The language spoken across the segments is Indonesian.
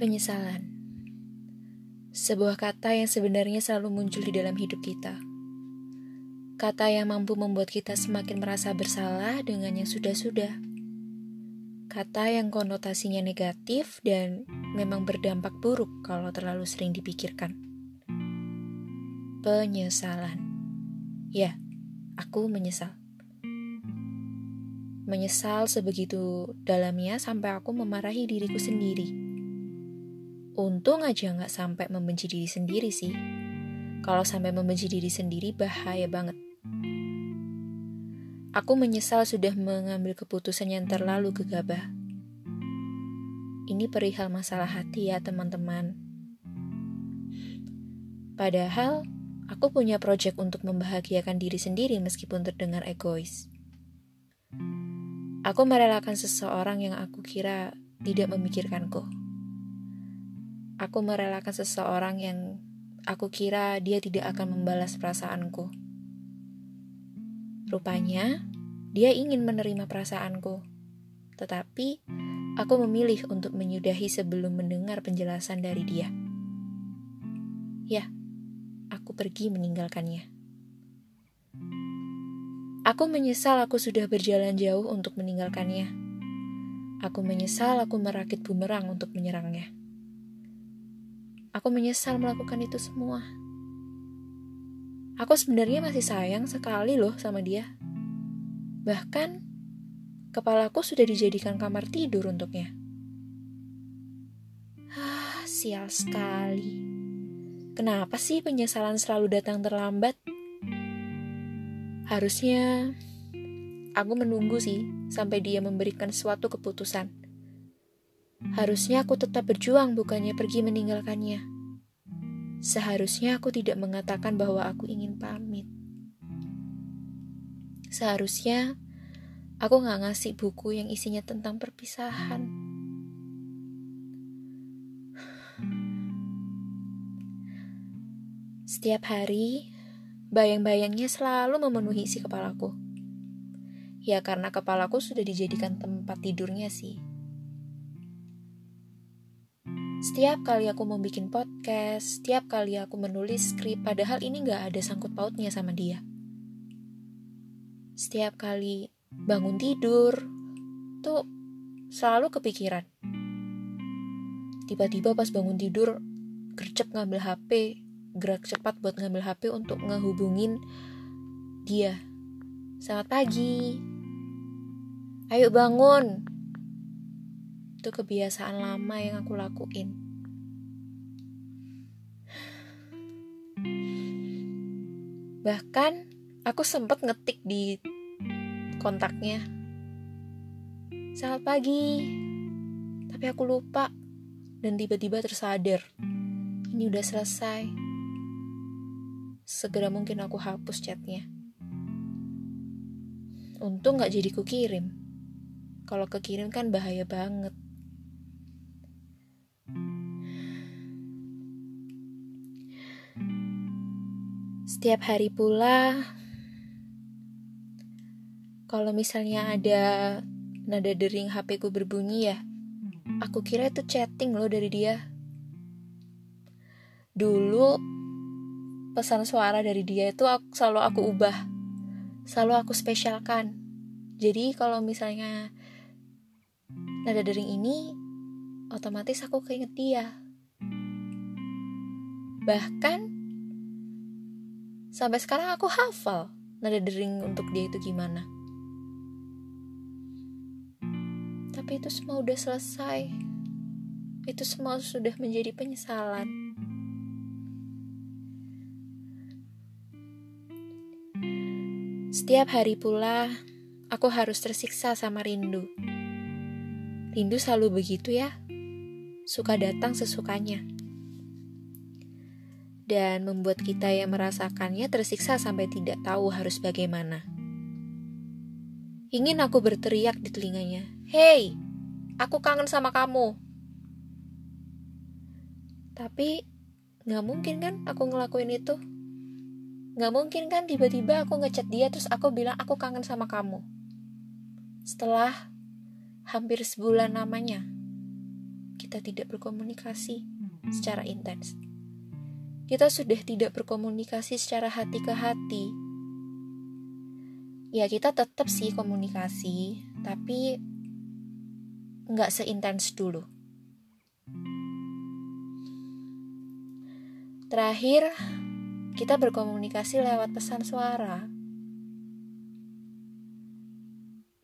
Penyesalan Sebuah kata yang sebenarnya selalu muncul di dalam hidup kita. Kata yang mampu membuat kita semakin merasa bersalah dengan yang sudah-sudah. Kata yang konotasinya negatif dan memang berdampak buruk kalau terlalu sering dipikirkan. Penyesalan. Ya, aku menyesal. Menyesal sebegitu dalamnya sampai aku memarahi diriku sendiri Untung aja nggak sampai membenci diri sendiri sih. Kalau sampai membenci diri sendiri bahaya banget. Aku menyesal sudah mengambil keputusan yang terlalu gegabah. Ini perihal masalah hati ya teman-teman. Padahal aku punya proyek untuk membahagiakan diri sendiri meskipun terdengar egois. Aku merelakan seseorang yang aku kira tidak memikirkanku. Aku merelakan seseorang yang aku kira dia tidak akan membalas perasaanku. Rupanya, dia ingin menerima perasaanku, tetapi aku memilih untuk menyudahi sebelum mendengar penjelasan dari dia. Ya, aku pergi meninggalkannya. Aku menyesal aku sudah berjalan jauh untuk meninggalkannya. Aku menyesal aku merakit bumerang untuk menyerangnya. Aku menyesal melakukan itu semua. Aku sebenarnya masih sayang sekali loh sama dia. Bahkan, kepalaku sudah dijadikan kamar tidur untuknya. Ah, sial sekali. Kenapa sih penyesalan selalu datang terlambat? Harusnya aku menunggu sih sampai dia memberikan suatu keputusan. Harusnya aku tetap berjuang, bukannya pergi meninggalkannya. Seharusnya aku tidak mengatakan bahwa aku ingin pamit. Seharusnya aku gak ngasih buku yang isinya tentang perpisahan. Setiap hari, bayang-bayangnya selalu memenuhi isi kepalaku. Ya karena kepalaku sudah dijadikan tempat tidurnya sih. Setiap kali aku mau bikin podcast, setiap kali aku menulis skrip, padahal ini gak ada sangkut pautnya sama dia. Setiap kali bangun tidur, tuh selalu kepikiran. Tiba-tiba pas bangun tidur, gercep ngambil HP, gerak cepat buat ngambil HP untuk ngehubungin dia. Selamat pagi. Ayo bangun. Itu kebiasaan lama yang aku lakuin. Bahkan aku sempat ngetik di kontaknya. Selamat pagi. Tapi aku lupa dan tiba-tiba tersadar. Ini udah selesai. Segera mungkin aku hapus chatnya. Untung gak jadi kukirim. Kalau kekirim kan bahaya banget. Setiap hari pula, kalau misalnya ada nada dering HP ku berbunyi ya, aku kira itu chatting loh dari dia. Dulu pesan suara dari dia itu aku, selalu aku ubah, selalu aku spesialkan. Jadi kalau misalnya nada dering ini, otomatis aku keinget dia. Bahkan Sampai sekarang aku hafal nada dering untuk dia itu gimana. Tapi itu semua udah selesai. Itu semua sudah menjadi penyesalan. Setiap hari pula, aku harus tersiksa sama rindu. Rindu selalu begitu ya, suka datang sesukanya dan membuat kita yang merasakannya tersiksa sampai tidak tahu harus bagaimana. Ingin aku berteriak di telinganya, "Hei, aku kangen sama kamu." Tapi gak mungkin kan aku ngelakuin itu. Gak mungkin kan tiba-tiba aku ngechat dia terus aku bilang aku kangen sama kamu. Setelah hampir sebulan namanya. kita tidak berkomunikasi secara intens. Kita sudah tidak berkomunikasi secara hati ke hati. Ya, kita tetap sih komunikasi, tapi nggak seintens dulu. Terakhir, kita berkomunikasi lewat pesan suara.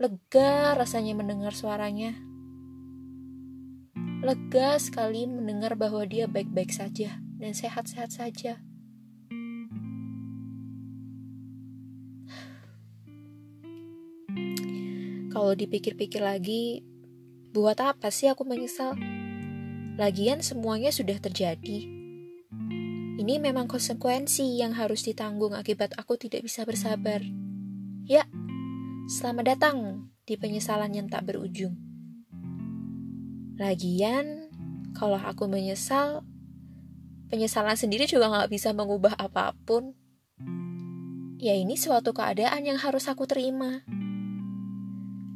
Lega rasanya mendengar suaranya. Lega sekali mendengar bahwa dia baik-baik saja dan sehat-sehat saja. Kalau dipikir-pikir lagi, buat apa sih aku menyesal? Lagian semuanya sudah terjadi. Ini memang konsekuensi yang harus ditanggung akibat aku tidak bisa bersabar. Ya, selamat datang di penyesalan yang tak berujung. Lagian, kalau aku menyesal, penyesalan sendiri juga gak bisa mengubah apa pun. Ya ini suatu keadaan yang harus aku terima.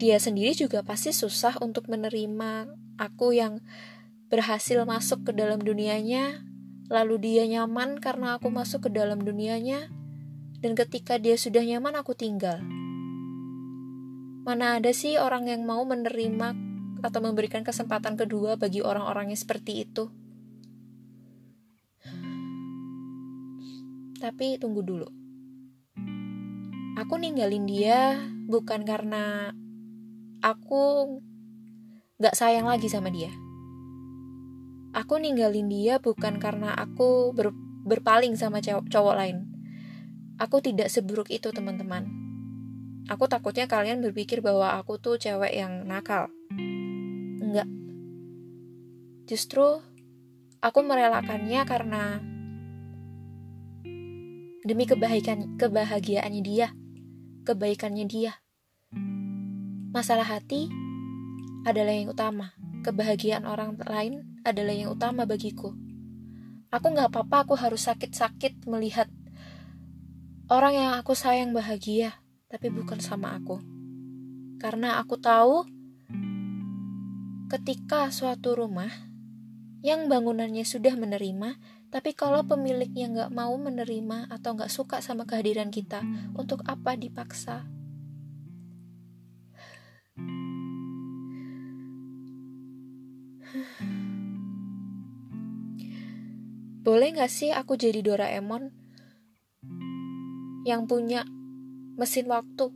Dia sendiri juga pasti susah untuk menerima aku yang berhasil masuk ke dalam dunianya, lalu dia nyaman karena aku masuk ke dalam dunianya, dan ketika dia sudah nyaman aku tinggal. Mana ada sih orang yang mau menerima atau memberikan kesempatan kedua bagi orang-orang yang seperti itu? Tapi tunggu dulu. Aku ninggalin dia bukan karena aku gak sayang lagi sama dia. Aku ninggalin dia bukan karena aku ber, berpaling sama cowok, cowok lain. Aku tidak seburuk itu, teman-teman. Aku takutnya kalian berpikir bahwa aku tuh cewek yang nakal. Enggak. Justru aku merelakannya karena demi kebaikan kebahagiaannya dia, kebaikannya dia. Masalah hati adalah yang utama, kebahagiaan orang lain adalah yang utama bagiku. Aku nggak apa-apa, aku harus sakit-sakit melihat orang yang aku sayang bahagia, tapi bukan sama aku. Karena aku tahu ketika suatu rumah yang bangunannya sudah menerima tapi kalau pemiliknya nggak mau menerima atau nggak suka sama kehadiran kita, untuk apa dipaksa? Boleh nggak sih aku jadi Doraemon? Yang punya mesin waktu,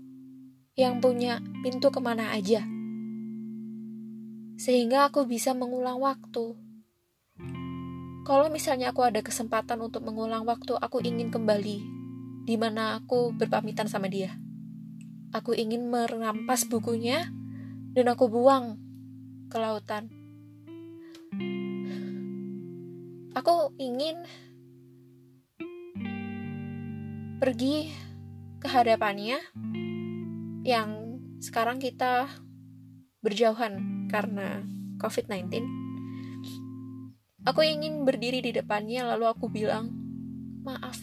yang punya pintu ke mana aja, sehingga aku bisa mengulang waktu kalau misalnya aku ada kesempatan untuk mengulang waktu, aku ingin kembali di mana aku berpamitan sama dia. Aku ingin merampas bukunya dan aku buang ke lautan. Aku ingin pergi ke hadapannya yang sekarang kita berjauhan karena COVID-19 Aku ingin berdiri di depannya, lalu aku bilang, "Maaf,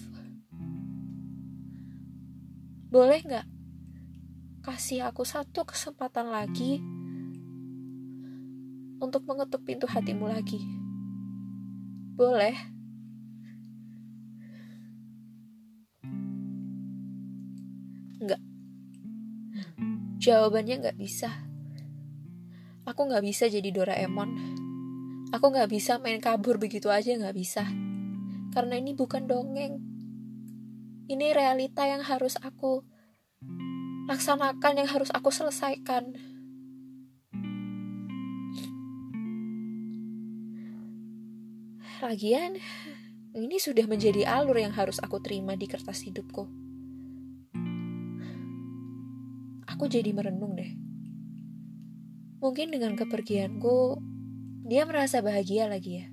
boleh nggak kasih aku satu kesempatan lagi untuk mengetuk pintu hatimu lagi? Boleh." Nggak. Jawabannya nggak bisa. Aku nggak bisa jadi Doraemon. Aku gak bisa main kabur begitu aja gak bisa. Karena ini bukan dongeng. Ini realita yang harus aku laksanakan, yang harus aku selesaikan. Lagian, ini sudah menjadi alur yang harus aku terima di kertas hidupku. Aku jadi merenung deh. Mungkin dengan kepergianku, dia merasa bahagia lagi ya.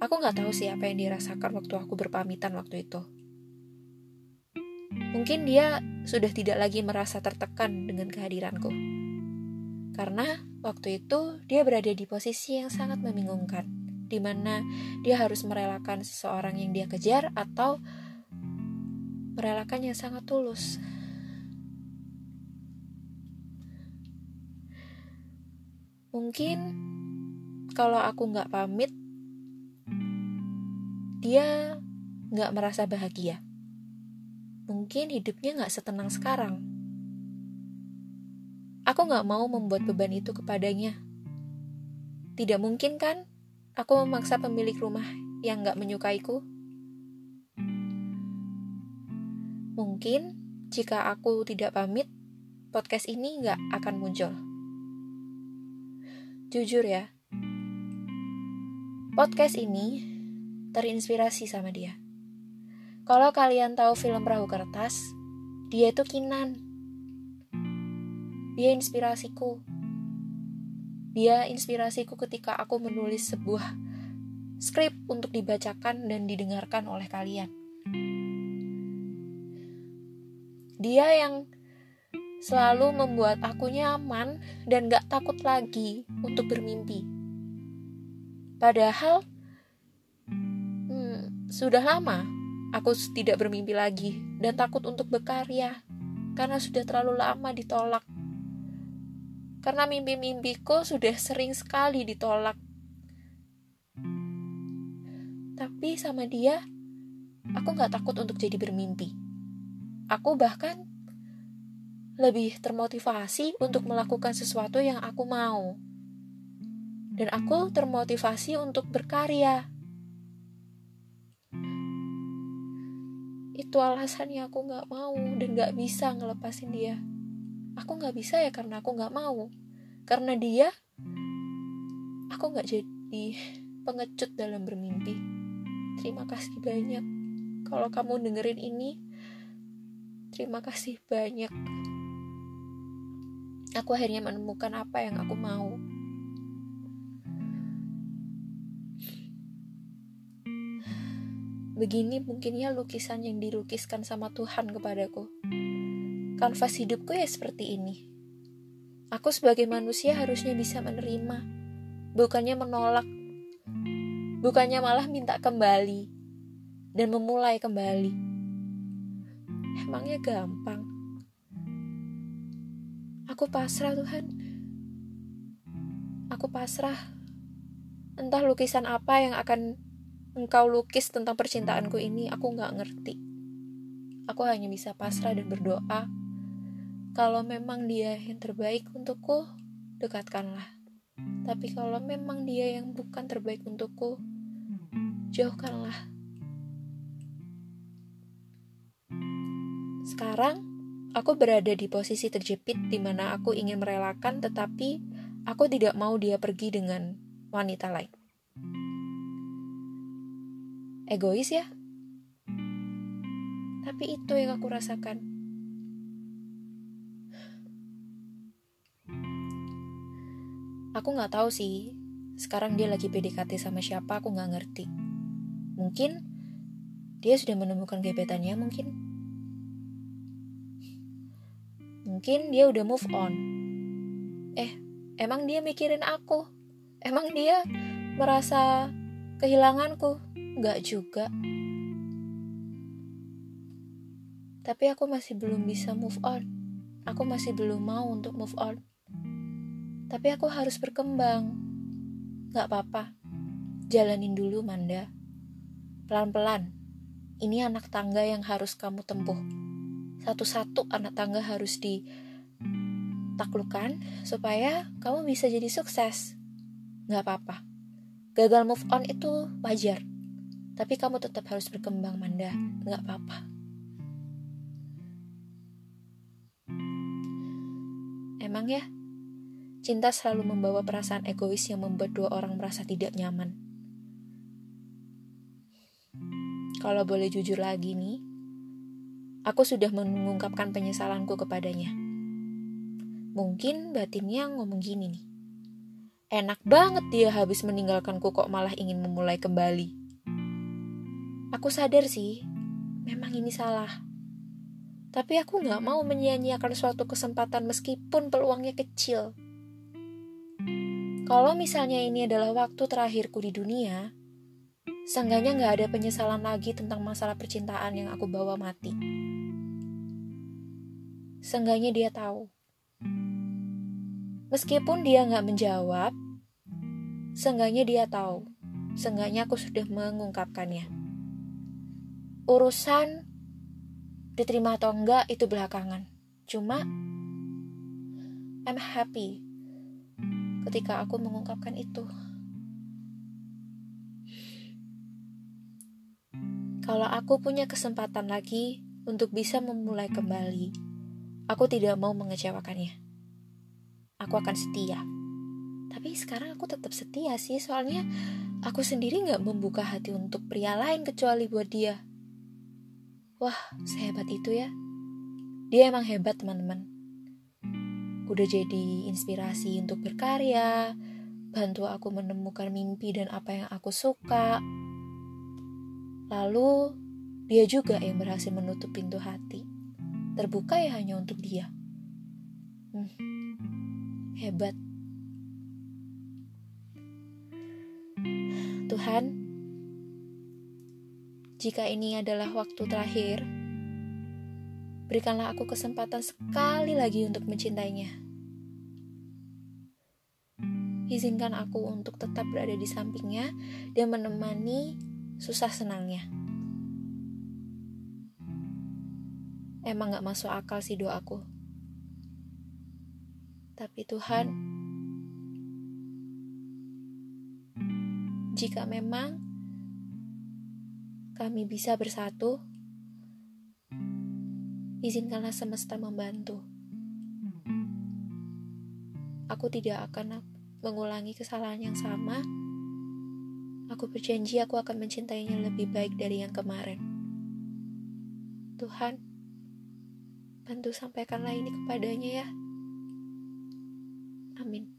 Aku nggak tahu sih apa yang dirasakan waktu aku berpamitan waktu itu. Mungkin dia sudah tidak lagi merasa tertekan dengan kehadiranku. Karena waktu itu dia berada di posisi yang sangat membingungkan, di mana dia harus merelakan seseorang yang dia kejar atau merelakan yang sangat tulus. Mungkin kalau aku nggak pamit, dia nggak merasa bahagia. Mungkin hidupnya nggak setenang sekarang. Aku nggak mau membuat beban itu kepadanya. Tidak mungkin kan aku memaksa pemilik rumah yang nggak menyukaiku? Mungkin jika aku tidak pamit, podcast ini nggak akan muncul. Jujur ya, podcast ini terinspirasi sama dia. Kalau kalian tahu film Perahu Kertas, dia itu Kinan. Dia inspirasiku. Dia inspirasiku ketika aku menulis sebuah skrip untuk dibacakan dan didengarkan oleh kalian. Dia yang selalu membuat aku nyaman dan gak takut lagi untuk bermimpi. Padahal, hmm, sudah lama aku tidak bermimpi lagi dan takut untuk berkarya karena sudah terlalu lama ditolak. Karena mimpi-mimpiku sudah sering sekali ditolak. Tapi sama dia, aku gak takut untuk jadi bermimpi. Aku bahkan lebih termotivasi untuk melakukan sesuatu yang aku mau. Dan aku termotivasi untuk berkarya. Itu alasannya aku gak mau dan gak bisa ngelepasin dia. Aku gak bisa ya karena aku gak mau. Karena dia, aku gak jadi pengecut dalam bermimpi. Terima kasih banyak. Kalau kamu dengerin ini, Terima kasih banyak. Aku akhirnya menemukan apa yang aku mau. Begini mungkinnya lukisan yang dilukiskan sama Tuhan kepadaku. Kanvas hidupku ya seperti ini. Aku sebagai manusia harusnya bisa menerima, bukannya menolak, bukannya malah minta kembali dan memulai kembali. Emangnya gampang? Aku pasrah Tuhan. Aku pasrah. Entah lukisan apa yang akan engkau lukis tentang percintaanku ini, aku nggak ngerti. Aku hanya bisa pasrah dan berdoa. Kalau memang dia yang terbaik untukku, dekatkanlah. Tapi kalau memang dia yang bukan terbaik untukku, jauhkanlah. Sekarang, aku berada di posisi terjepit di mana aku ingin merelakan tetapi aku tidak mau dia pergi dengan wanita lain. Egois ya? Tapi itu yang aku rasakan. Aku nggak tahu sih, sekarang dia lagi PDKT sama siapa aku nggak ngerti. Mungkin dia sudah menemukan gebetannya mungkin. Mungkin dia udah move on. Eh, emang dia mikirin aku? Emang dia merasa kehilanganku? Enggak juga. Tapi aku masih belum bisa move on. Aku masih belum mau untuk move on. Tapi aku harus berkembang. Gak apa-apa. Jalanin dulu, Manda. Pelan-pelan. Ini anak tangga yang harus kamu tempuh satu-satu anak tangga harus ditaklukkan supaya kamu bisa jadi sukses. Gak apa-apa. Gagal move on itu wajar. Tapi kamu tetap harus berkembang, Manda. Gak apa-apa. Emang ya, cinta selalu membawa perasaan egois yang membuat dua orang merasa tidak nyaman. Kalau boleh jujur lagi nih, Aku sudah mengungkapkan penyesalanku kepadanya. Mungkin batinnya ngomong gini nih. Enak banget dia habis meninggalkanku kok malah ingin memulai kembali. Aku sadar sih, memang ini salah. Tapi aku gak mau menyia-nyiakan suatu kesempatan meskipun peluangnya kecil. Kalau misalnya ini adalah waktu terakhirku di dunia, seenggaknya gak ada penyesalan lagi tentang masalah percintaan yang aku bawa mati. Seenggaknya dia tahu. Meskipun dia nggak menjawab, Seenggaknya dia tahu. Seenggaknya aku sudah mengungkapkannya. Urusan diterima atau enggak itu belakangan. Cuma I'm happy ketika aku mengungkapkan itu. Kalau aku punya kesempatan lagi untuk bisa memulai kembali, aku tidak mau mengecewakannya. Aku akan setia. Tapi sekarang aku tetap setia sih, soalnya aku sendiri nggak membuka hati untuk pria lain kecuali buat dia. Wah, sehebat itu ya. Dia emang hebat teman-teman. Udah jadi inspirasi untuk berkarya, bantu aku menemukan mimpi dan apa yang aku suka, Lalu, dia juga yang berhasil menutup pintu hati. Terbuka ya hanya untuk dia. Hmm, hebat. Tuhan, jika ini adalah waktu terakhir, berikanlah aku kesempatan sekali lagi untuk mencintainya. Izinkan aku untuk tetap berada di sampingnya dan menemani susah senangnya. Emang gak masuk akal sih doaku. Tapi Tuhan, jika memang kami bisa bersatu, izinkanlah semesta membantu. Aku tidak akan mengulangi kesalahan yang sama Aku berjanji aku akan mencintainya lebih baik dari yang kemarin. Tuhan, bantu sampaikanlah ini kepadanya ya. Amén.